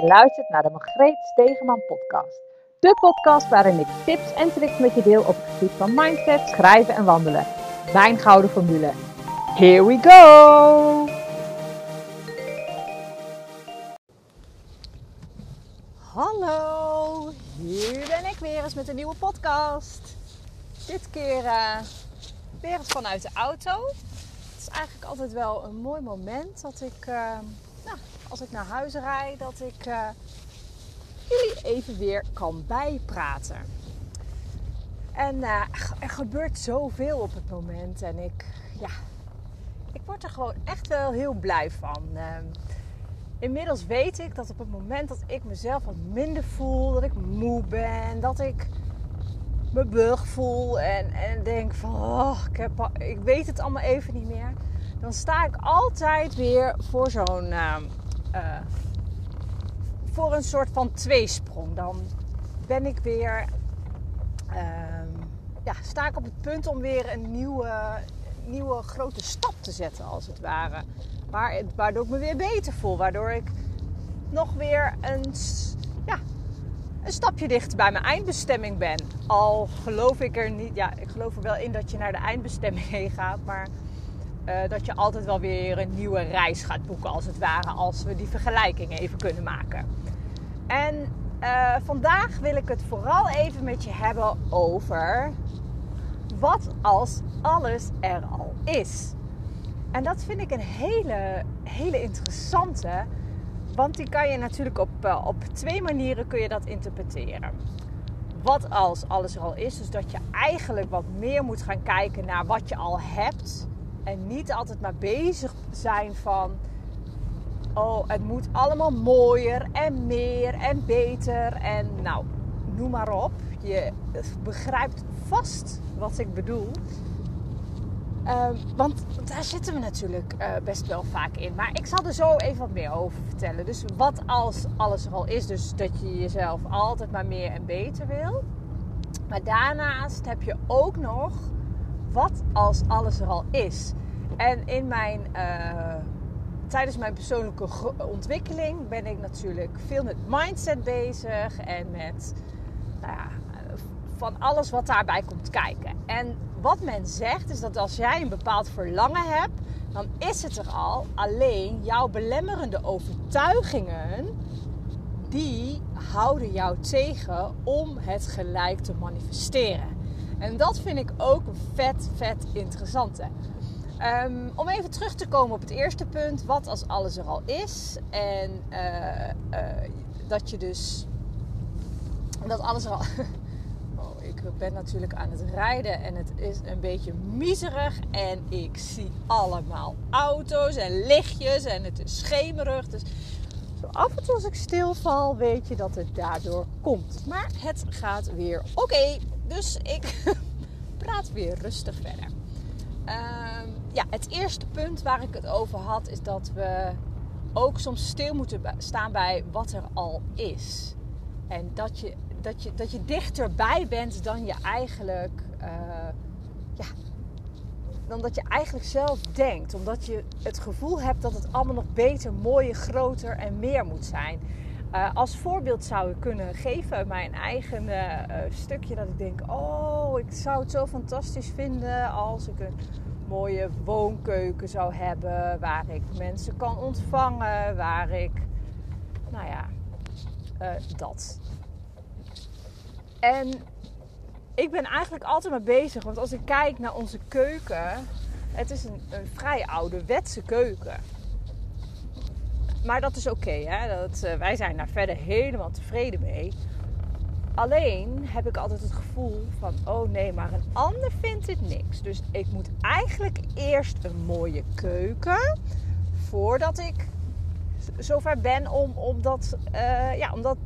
Je luistert naar de Margreet Stegeman podcast. De podcast waarin ik tips en tricks met je deel op het gebied van mindset, schrijven en wandelen. Mijn gouden formule. Here we go! Hallo, hier ben ik weer eens met een nieuwe podcast. Dit keer uh, weer eens vanuit de auto. Het is eigenlijk altijd wel een mooi moment dat ik, nou, als ik naar huis rijd, dat ik uh, jullie even weer kan bijpraten. En er gebeurt zoveel op het moment en ik, ja, ik word er gewoon echt wel heel blij van. Ehm, inmiddels weet ik dat op het moment dat ik mezelf wat minder voel, dat ik moe ben, dat ik me bug voel en, en denk van oh, ik, heb, ik weet het allemaal even niet meer, dan sta ik altijd weer voor zo'n uh, uh, voor een soort van tweesprong. Dan ben ik weer uh, ja, sta ik op het punt om weer een nieuwe, nieuwe grote stap te zetten als het ware. Waardoor ik me weer beter voel. Waardoor ik nog weer een, ja, een stapje dichter bij mijn eindbestemming ben. Al geloof ik er niet. Ja, ik geloof er wel in dat je naar de eindbestemming heen gaat. Maar uh, dat je altijd wel weer een nieuwe reis gaat boeken, als het ware. Als we die vergelijking even kunnen maken. En uh, vandaag wil ik het vooral even met je hebben over. Wat als alles er al is? En dat vind ik een hele, hele interessante. Want die kan je natuurlijk op, uh, op twee manieren kun je dat interpreteren. Wat als alles er al is. Dus dat je eigenlijk wat meer moet gaan kijken naar wat je al hebt. En niet altijd maar bezig zijn van... Oh, het moet allemaal mooier en meer en beter. En nou, noem maar op. Je begrijpt vast wat ik bedoel. Uh, want daar zitten we natuurlijk uh, best wel vaak in. Maar ik zal er zo even wat meer over vertellen. Dus wat als alles er al is, dus dat je jezelf altijd maar meer en beter wil. Maar daarnaast heb je ook nog wat als alles er al is. En in mijn, uh, tijdens mijn persoonlijke ontwikkeling ben ik natuurlijk veel met mindset bezig en met nou ja, van alles wat daarbij komt kijken. En wat men zegt is dat als jij een bepaald verlangen hebt, dan is het er al. Alleen jouw belemmerende overtuigingen, die houden jou tegen om het gelijk te manifesteren. En dat vind ik ook een vet, vet interessante. Um, om even terug te komen op het eerste punt, wat als alles er al is. En uh, uh, dat je dus. Dat alles er al. ik ben natuurlijk aan het rijden en het is een beetje miserig. En ik zie allemaal auto's en lichtjes en het is schemerig. Dus zo af en toe als ik stilval, weet je dat het daardoor komt. Maar het gaat weer oké. Dus ik praat weer rustig verder. Um, ja, het eerste punt waar ik het over had, is dat we ook soms stil moeten staan bij wat er al is. En dat je dat je, dat je dichterbij bent dan je eigenlijk. Uh, ja, dan dat je eigenlijk zelf denkt. Omdat je het gevoel hebt dat het allemaal nog beter, mooier, groter en meer moet zijn. Uh, als voorbeeld zou kunnen geven mijn eigen uh, stukje dat ik denk: Oh, ik zou het zo fantastisch vinden als ik een mooie woonkeuken zou hebben. Waar ik mensen kan ontvangen. Waar ik, nou ja, dat. En ik ben eigenlijk altijd maar bezig. Want als ik kijk naar onze keuken. Het is een, een vrij ouderwetse keuken. Maar dat is oké. Okay, uh, wij zijn daar verder helemaal tevreden mee. Alleen heb ik altijd het gevoel van... Oh nee, maar een ander vindt dit niks. Dus ik moet eigenlijk eerst een mooie keuken... Voordat ik zover ben om, om, dat, uh, ja, om, dat,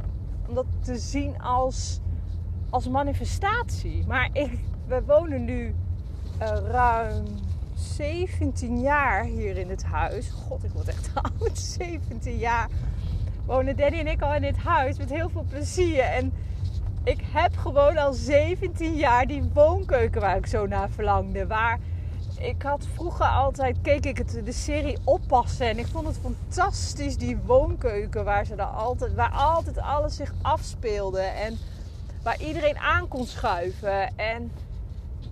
om dat te zien als als manifestatie. Maar ik, we wonen nu uh, ruim 17 jaar hier in het huis. God, ik word echt oud. 17 jaar wonen Danny en ik al in dit huis met heel veel plezier. En ik heb gewoon al 17 jaar die woonkeuken waar ik zo naar verlangde. Waar ik had vroeger altijd, keek ik het, de serie Oppassen. En ik vond het fantastisch, die woonkeuken waar, ze dan altijd, waar altijd alles zich afspeelde. En waar iedereen aan kon schuiven. En,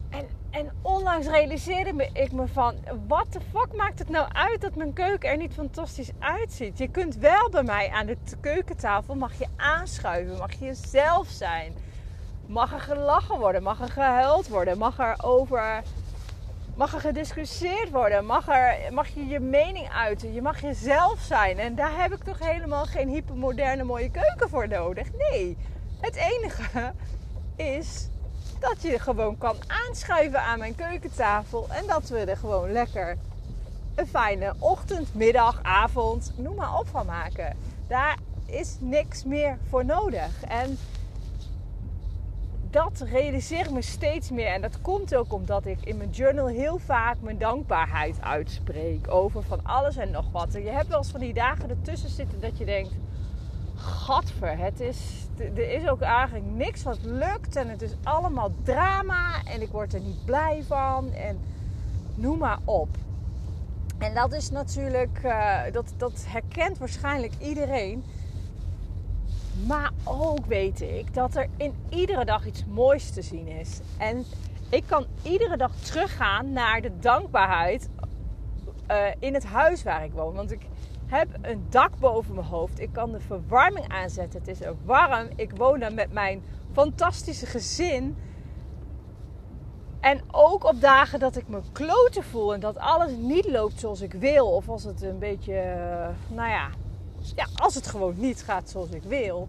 en, en onlangs realiseerde ik me van, wat de fuck maakt het nou uit dat mijn keuken er niet fantastisch uitziet? Je kunt wel bij mij aan de keukentafel, mag je aanschuiven, mag je jezelf zijn. Mag er gelachen worden, mag er gehuild worden, mag er over mag er gediscussieerd worden. Mag, er, mag je je mening uiten. Je mag jezelf zijn. En daar heb ik toch helemaal geen hypermoderne mooie keuken voor nodig. Nee, het enige is dat je gewoon kan aanschuiven aan mijn keukentafel. En dat we er gewoon lekker een fijne ochtend, middag, avond, noem maar op van maken. Daar is niks meer voor nodig. En dat realiseer ik me steeds meer. En dat komt ook omdat ik in mijn journal heel vaak mijn dankbaarheid uitspreek. Over van alles en nog wat. En je hebt wel eens van die dagen ertussen zitten dat je denkt... Gadver, het is, er is ook eigenlijk niks wat lukt. En het is allemaal drama. En ik word er niet blij van. En noem maar op. En dat is natuurlijk... Uh, dat, dat herkent waarschijnlijk iedereen maar ook weet ik dat er in iedere dag iets moois te zien is. En ik kan iedere dag teruggaan naar de dankbaarheid uh, in het huis waar ik woon. Want ik heb een dak boven mijn hoofd. Ik kan de verwarming aanzetten. Het is ook warm. Ik woon daar met mijn fantastische gezin. En ook op dagen dat ik me kloten voel en dat alles niet loopt zoals ik wil. Of als het een beetje, uh, nou ja, ja, als het gewoon niet gaat zoals ik wil,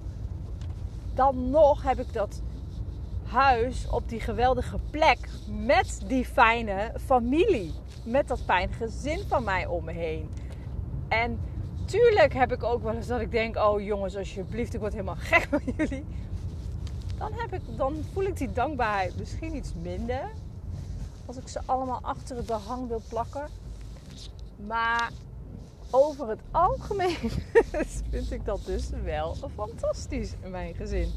dan nog heb ik dat huis op die geweldige plek met die fijne familie. Met dat fijne gezin van mij om me heen. En tuurlijk heb ik ook wel eens dat ik denk: oh jongens, alsjeblieft, ik word helemaal gek van jullie. Dan, heb ik, dan voel ik die dankbaarheid misschien iets minder. Als ik ze allemaal achter het behang wil plakken. Maar over het algemeen vind ik dat dus wel fantastisch in mijn gezin.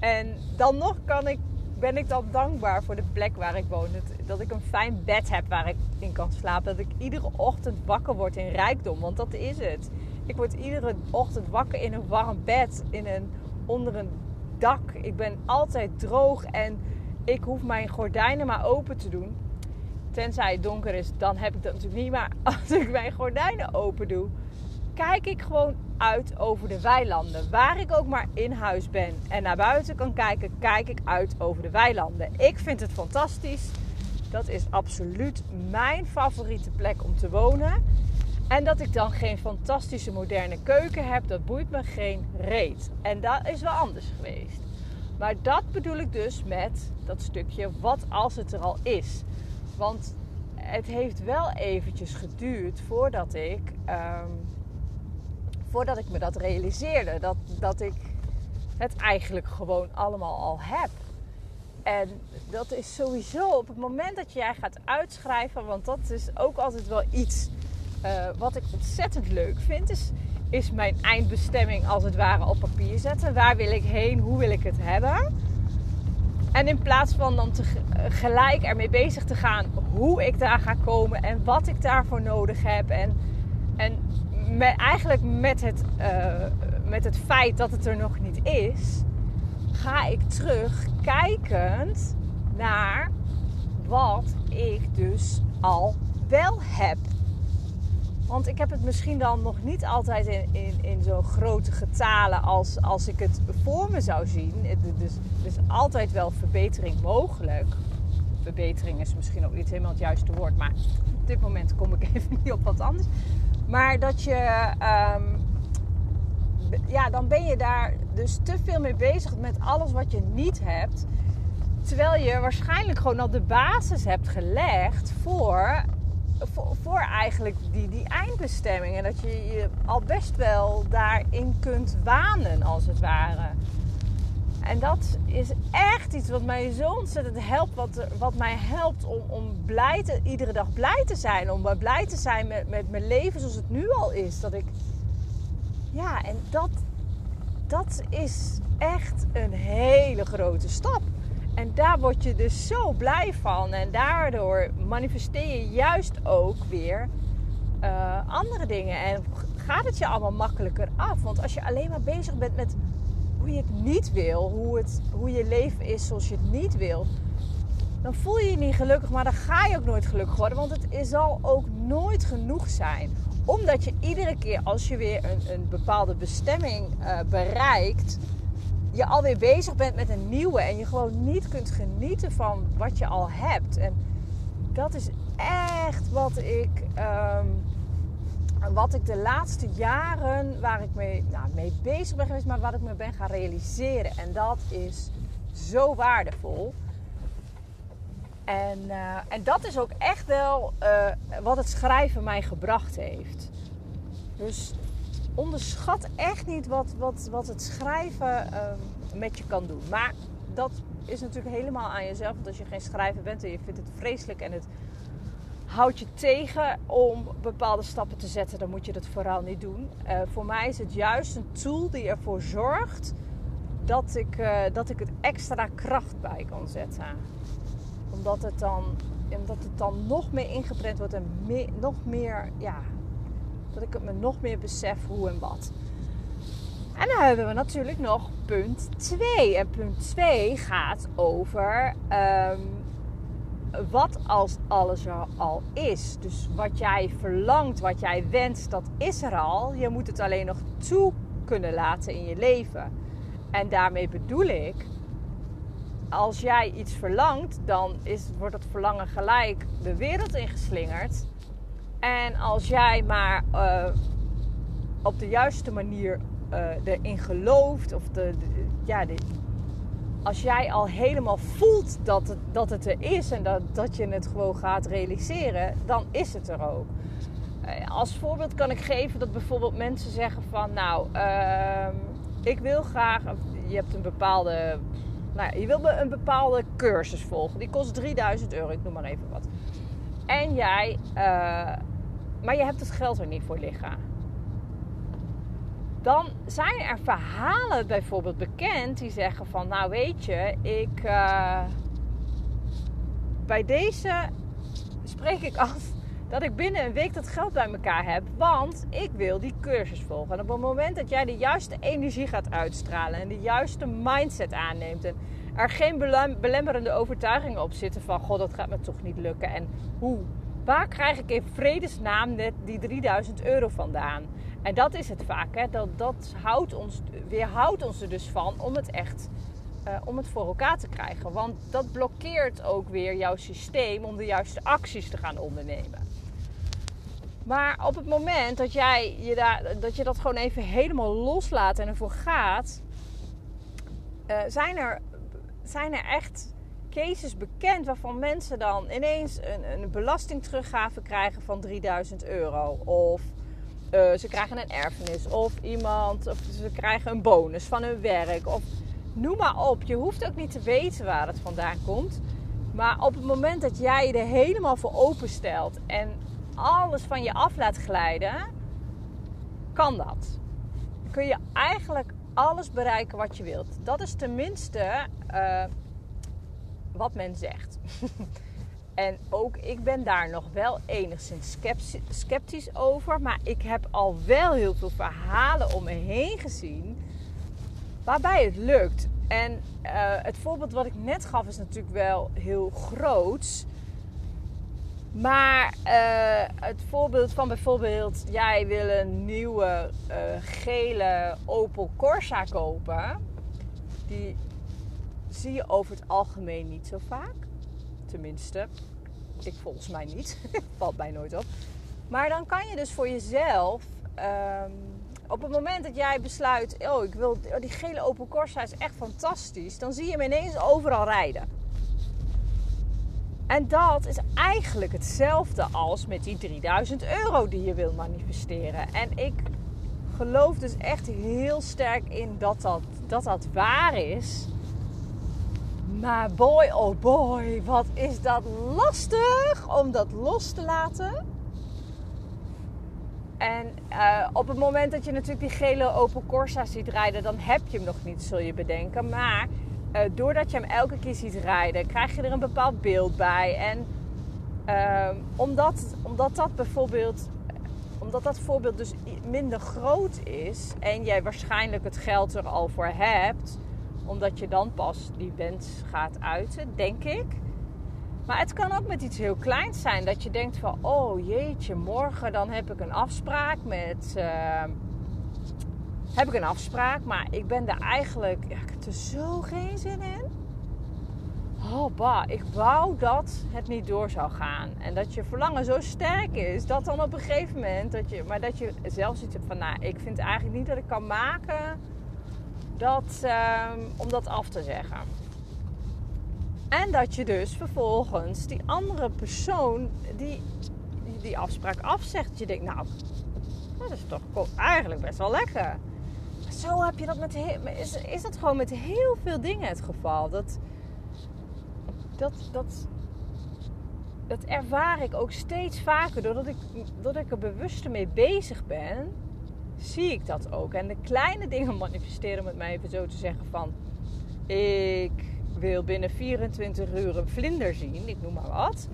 En dan nog kan ik, ben ik dan dankbaar voor de plek waar ik woon. Dat ik een fijn bed heb waar ik in kan slapen. Dat ik iedere ochtend wakker word in rijkdom. Want dat is het. Ik word iedere ochtend wakker in een warm bed. In een, onder een dak. Ik ben altijd droog en ik hoef mijn gordijnen maar open te doen tenzij het donker is, dan heb ik dat natuurlijk niet. Maar als ik mijn gordijnen open doe, kijk ik gewoon uit over de weilanden. Waar ik ook maar in huis ben en naar buiten kan kijken, kijk ik uit over de weilanden. Ik vind het fantastisch. Dat is absoluut mijn favoriete plek om te wonen. En dat ik dan geen fantastische moderne keuken heb, dat boeit me geen reet. En dat is wel anders geweest. Maar dat bedoel ik dus met dat stukje wat als het er al is. Want het heeft wel eventjes geduurd voordat ik, ehm, voordat ik me dat realiseerde. Dat, dat ik het eigenlijk gewoon allemaal al heb. En dat is sowieso op het moment dat jij gaat uitschrijven, want dat is ook altijd wel iets uh, wat ik ontzettend leuk vind, is, is mijn eindbestemming als het ware op papier zetten. Waar wil ik heen? Hoe wil ik het hebben? En in plaats van dan te, gelijk ermee bezig te gaan hoe ik daar ga komen en wat ik daarvoor nodig heb. En, en eigenlijk met het, uh, met het feit dat het er nog niet is, ga ik terug kijkend naar wat ik dus al wel heb. Want ik heb het misschien dan nog niet altijd in, in, in zo'n grote getalen als, als ik het voor me zou zien. Dus is altijd wel verbetering mogelijk. Verbetering is misschien ook niet helemaal het juiste woord, maar op dit moment kom ik even niet op wat anders. Maar dat je, ehm, ja, dan ben je daar dus te veel mee bezig met alles wat je niet hebt. Terwijl je waarschijnlijk gewoon al de basis hebt gelegd voor voor, eigenlijk die, die eindbestemming. En dat je je al best wel daarin kunt wanen, als het ware. En dat is echt iets wat mij zo ontzettend helpt. Wat, wat mij helpt om, om blij te, iedere dag blij te zijn. Om blij te zijn met, met mijn leven zoals het nu al is. Dat ik. Ja, en dat, dat is echt een hele grote stap. En daar word je dus zo blij van. En daardoor manifesteer je juist ook weer uh, andere dingen. En gaat het je allemaal makkelijker af. Want als je alleen maar bezig bent met hoe je het niet wil, hoe, het, hoe je leven is zoals je het niet wil, dan voel je je niet gelukkig, maar dan ga je ook nooit gelukkig worden. Want het zal ook nooit genoeg zijn. Omdat je iedere keer als je weer een, een bepaalde bestemming uh, bereikt, je alweer bezig bent met een nieuwe en je gewoon niet kunt genieten van wat je al hebt. En dat is echt wat ik, um, wat ik de laatste jaren, waar ik mee, nou, mee bezig ben geweest, maar wat ik me ben gaan realiseren. En dat is zo waardevol. En, uh, en dat is ook echt wel uh, wat het schrijven mij gebracht heeft. Dus onderschat echt niet wat, wat, wat het schrijven uh, met je kan doen. Maar dat is natuurlijk helemaal aan jezelf. Want als je geen schrijver bent en je vindt het vreselijk en het houdt je tegen om bepaalde stappen te zetten, dan moet je dat vooral niet doen. Uh, voor mij is het juist een tool die ervoor zorgt dat ik, uh, dat ik het extra kracht bij kan zetten. Omdat het dan, omdat het dan nog meer ingeprent wordt en nog meer, ja, dat ik het me nog meer besef hoe en wat. En dan hebben we natuurlijk nog punt 2. En punt 2 gaat over um, wat als alles er al is. Dus wat jij verlangt, wat jij wenst, dat is er al. Je moet het alleen nog toe kunnen laten in je leven. En daarmee bedoel ik, als jij iets verlangt, dan is, wordt dat verlangen gelijk de wereld ingeslingerd. En als jij maar uh, op de juiste manier uh, erin gelooft, of de, de ja, de, als jij al helemaal voelt dat het, dat het er is en dat, dat je het gewoon gaat realiseren, dan is het er ook. Uh, als voorbeeld kan ik geven dat bijvoorbeeld mensen zeggen van, nou, uh, ik wil graag, je hebt een bepaalde, nou, je wil een bepaalde cursus volgen, die kost 3000 euro, ik noem maar even wat. En jij, uh, maar je hebt het geld er niet voor liggen dan zijn er verhalen bijvoorbeeld bekend die zeggen van, nou weet je, ik uh, bij deze spreek ik af dat ik binnen een week dat geld bij elkaar heb, want ik wil die cursus volgen. En op het moment dat jij de juiste energie gaat uitstralen en de juiste mindset aanneemt en er geen belemmerende overtuigingen op zitten van, god, dat gaat me toch niet lukken en hoe, waar krijg ik in vredesnaam net die 3000 euro vandaan? En dat is het vaak. Hè? Dat, dat houdt ons, weerhoudt ons er dus van om het echt uh, om het voor elkaar te krijgen. Want dat blokkeert ook weer jouw systeem om de juiste acties te gaan ondernemen. Maar op het moment dat jij je daar, dat, je dat gewoon even helemaal loslaat en ervoor gaat, uh, zijn, er, zijn er echt cases bekend waarvan mensen dan ineens een, een belastingteruggave krijgen van 3000 euro. Of uh, ze krijgen een erfenis of iemand, of ze krijgen een bonus van hun werk. Of noem maar op. Je hoeft ook niet te weten waar het vandaan komt. Maar op het moment dat jij je er helemaal voor openstelt en alles van je af laat glijden, kan dat. kun je eigenlijk alles bereiken wat je wilt. Dat is tenminste uh, wat men zegt. En ook ik ben daar nog wel enigszins sceptisch over. Maar ik heb al wel heel veel verhalen om me heen gezien waarbij het lukt. En uh, het voorbeeld wat ik net gaf is natuurlijk wel heel groot. Maar uh, het voorbeeld van bijvoorbeeld, jij wil een nieuwe uh, gele Opel Corsa kopen. Die zie je over het algemeen niet zo vaak. Tenminste, ik volgens mij niet. Valt mij nooit op. Maar dan kan je dus voor jezelf... Um, op het moment dat jij besluit... Oh, ik wil, oh, die gele Opel Corsa is echt fantastisch. Dan zie je hem ineens overal rijden. En dat is eigenlijk hetzelfde als met die 3000 euro die je wil manifesteren. En ik geloof dus echt heel sterk in dat dat, dat, dat waar is. Maar boy, oh boy, wat is dat lastig om dat los te laten. En uh, op het moment dat je natuurlijk die gele Opel Corsa ziet rijden, dan heb je hem nog niet, zul je bedenken. Maar eh, doordat je hem elke keer ziet rijden, krijg je er een bepaald beeld bij. En ehm, omdat, omdat dat bijvoorbeeld omdat dat voorbeeld dus minder groot is en jij waarschijnlijk het geld er al voor hebt, omdat je dan pas die wens gaat uiten, denk ik. Maar het kan ook met iets heel kleins zijn. Dat je denkt van, oh jeetje, morgen dan heb ik een afspraak met... Uh, heb ik een afspraak, maar ik ben er eigenlijk... Ik heb er zo geen zin in. Oh bah, ik wou dat het niet door zou gaan. En dat je verlangen zo sterk is, dat dan op een gegeven moment... Dat je, maar dat je zelf hebt van, nou, ik vind eigenlijk niet dat ik kan maken... Dat, uh, om dat af te zeggen. En dat je dus vervolgens die andere persoon die die, afspraak afzegt. Je denkt, nou, dat is toch eigenlijk best wel lekker. Zo heb je dat met is, is dat gewoon met heel veel dingen het geval. Dat, dat, dat, dat ervaar ik ook steeds vaker. Doordat ik, doordat ik er bewuster mee bezig ben, zie ik dat ook. En de kleine dingen manifesteren met mij even zo te zeggen van... Ik wil binnen 24 uur een vlinder zien, ik noem maar wat.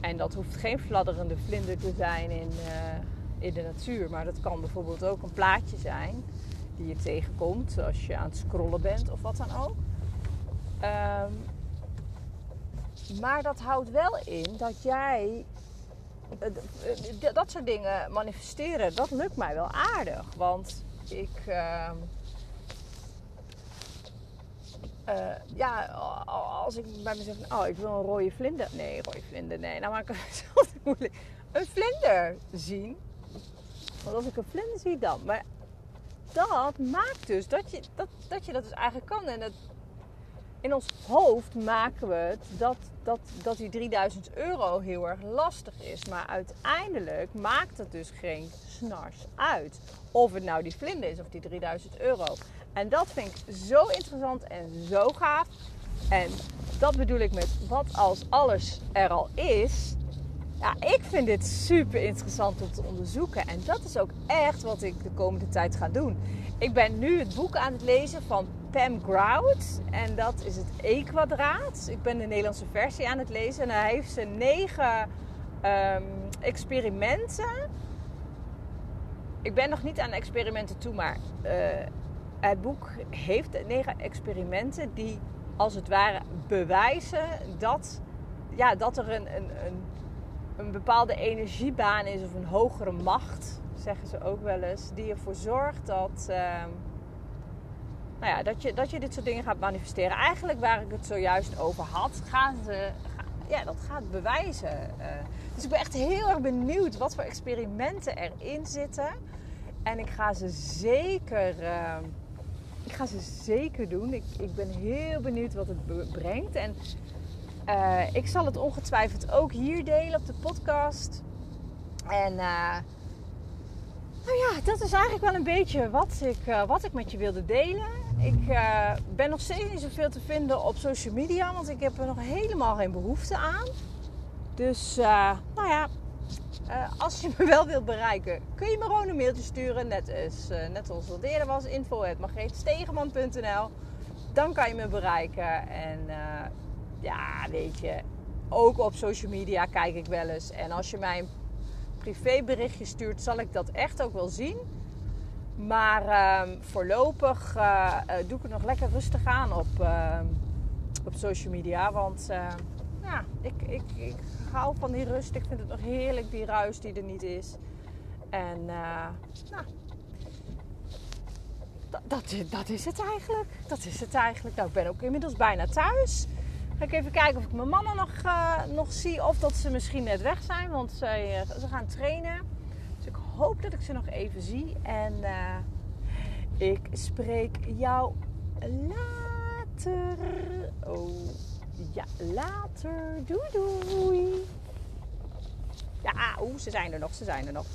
En dat hoeft geen fladderende vlinder te zijn in, uh, in de natuur. Maar dat kan bijvoorbeeld ook een plaatje zijn die je tegenkomt als je aan het scrollen bent of wat dan ook. Um, maar dat houdt wel in dat jij dat soort dingen manifesteren, dat lukt mij wel aardig. Want ik. Uh, uh, ja, als ik bij mezelf, oh, ik wil een rode vlinder. Nee, rode vlinder, nee. Nou maak ik het moeilijk. Een vlinder zien. Want als ik een vlinder zie, dan. Maar dat maakt dus dat je dat, dat, je dat dus eigenlijk kan. En dat, in ons hoofd maken we het dat, dat, dat die 3000 euro heel erg lastig is. Maar uiteindelijk maakt het dus geen snars uit. Of het nou die vlinder is of die 3000 euro. En dat vind ik zo interessant en zo gaaf. En dat bedoel ik met wat als alles er al is. Ja, ik vind dit super interessant om te onderzoeken. En dat is ook echt wat ik de komende tijd ga doen. Ik ben nu het boek aan het lezen van Pam Grout. En dat is het E-kwadraat. Ik ben de Nederlandse versie aan het lezen. En hij heeft ze negen um, experimenten. Ik ben nog niet aan experimenten toe, maar uh, het boek heeft negen experimenten die als het ware bewijzen dat, ja, dat er een, een, een, een bepaalde energiebaan is of een hogere macht, zeggen ze ook wel eens, die ervoor zorgt dat, uh, nou ja, dat, je, dat je dit soort dingen gaat manifesteren. Eigenlijk waar ik het zojuist over had, gaan ze, ja, dat gaat bewijzen. Uh, dus ik ben echt heel erg benieuwd wat voor experimenten erin zitten. En ik ga ze zeker. Uh, ik ga ze zeker doen. Ik, ik ben heel benieuwd wat het brengt. En uh, ik zal het ongetwijfeld ook hier delen op de podcast. En uh, nou ja, dat is eigenlijk wel een beetje wat ik, uh, wat ik met je wilde delen. Ik ben nog steeds niet zoveel te vinden op social media, want ik heb er nog helemaal geen behoefte aan. Dus nou ja, als je me wel wilt bereiken, kun je me gewoon een mailtje sturen. Net, als, net zoals het eerder was, info.margreetstegeman.nl Dan kan je me bereiken. En ja, weet je, ook op social media kijk ik wel eens. En als je mij een privéberichtje stuurt, zal ik dat echt ook wel zien. Maar ehm, voorlopig doe ik het nog lekker rustig aan op, ehm, op social media. Want ja, ik, ik, ik hou van die rust. Ik vind het nog heerlijk, die ruis die er niet is. En uh, nou, dat, dat, dat, is het eigenlijk. Dat is het eigenlijk. Nou, ik ben ook inmiddels bijna thuis. Ga ik even kijken of ik mijn mama nog, uh, nog zie. Of dat ze misschien net weg zijn. Want ze, uh, ze gaan trainen. Dus ik hoop dat ik ze nog even zie. En ik spreek jou later. Oh ja, later. Doei doei. Ja, oeh, ze zijn er nog, ze zijn er nog.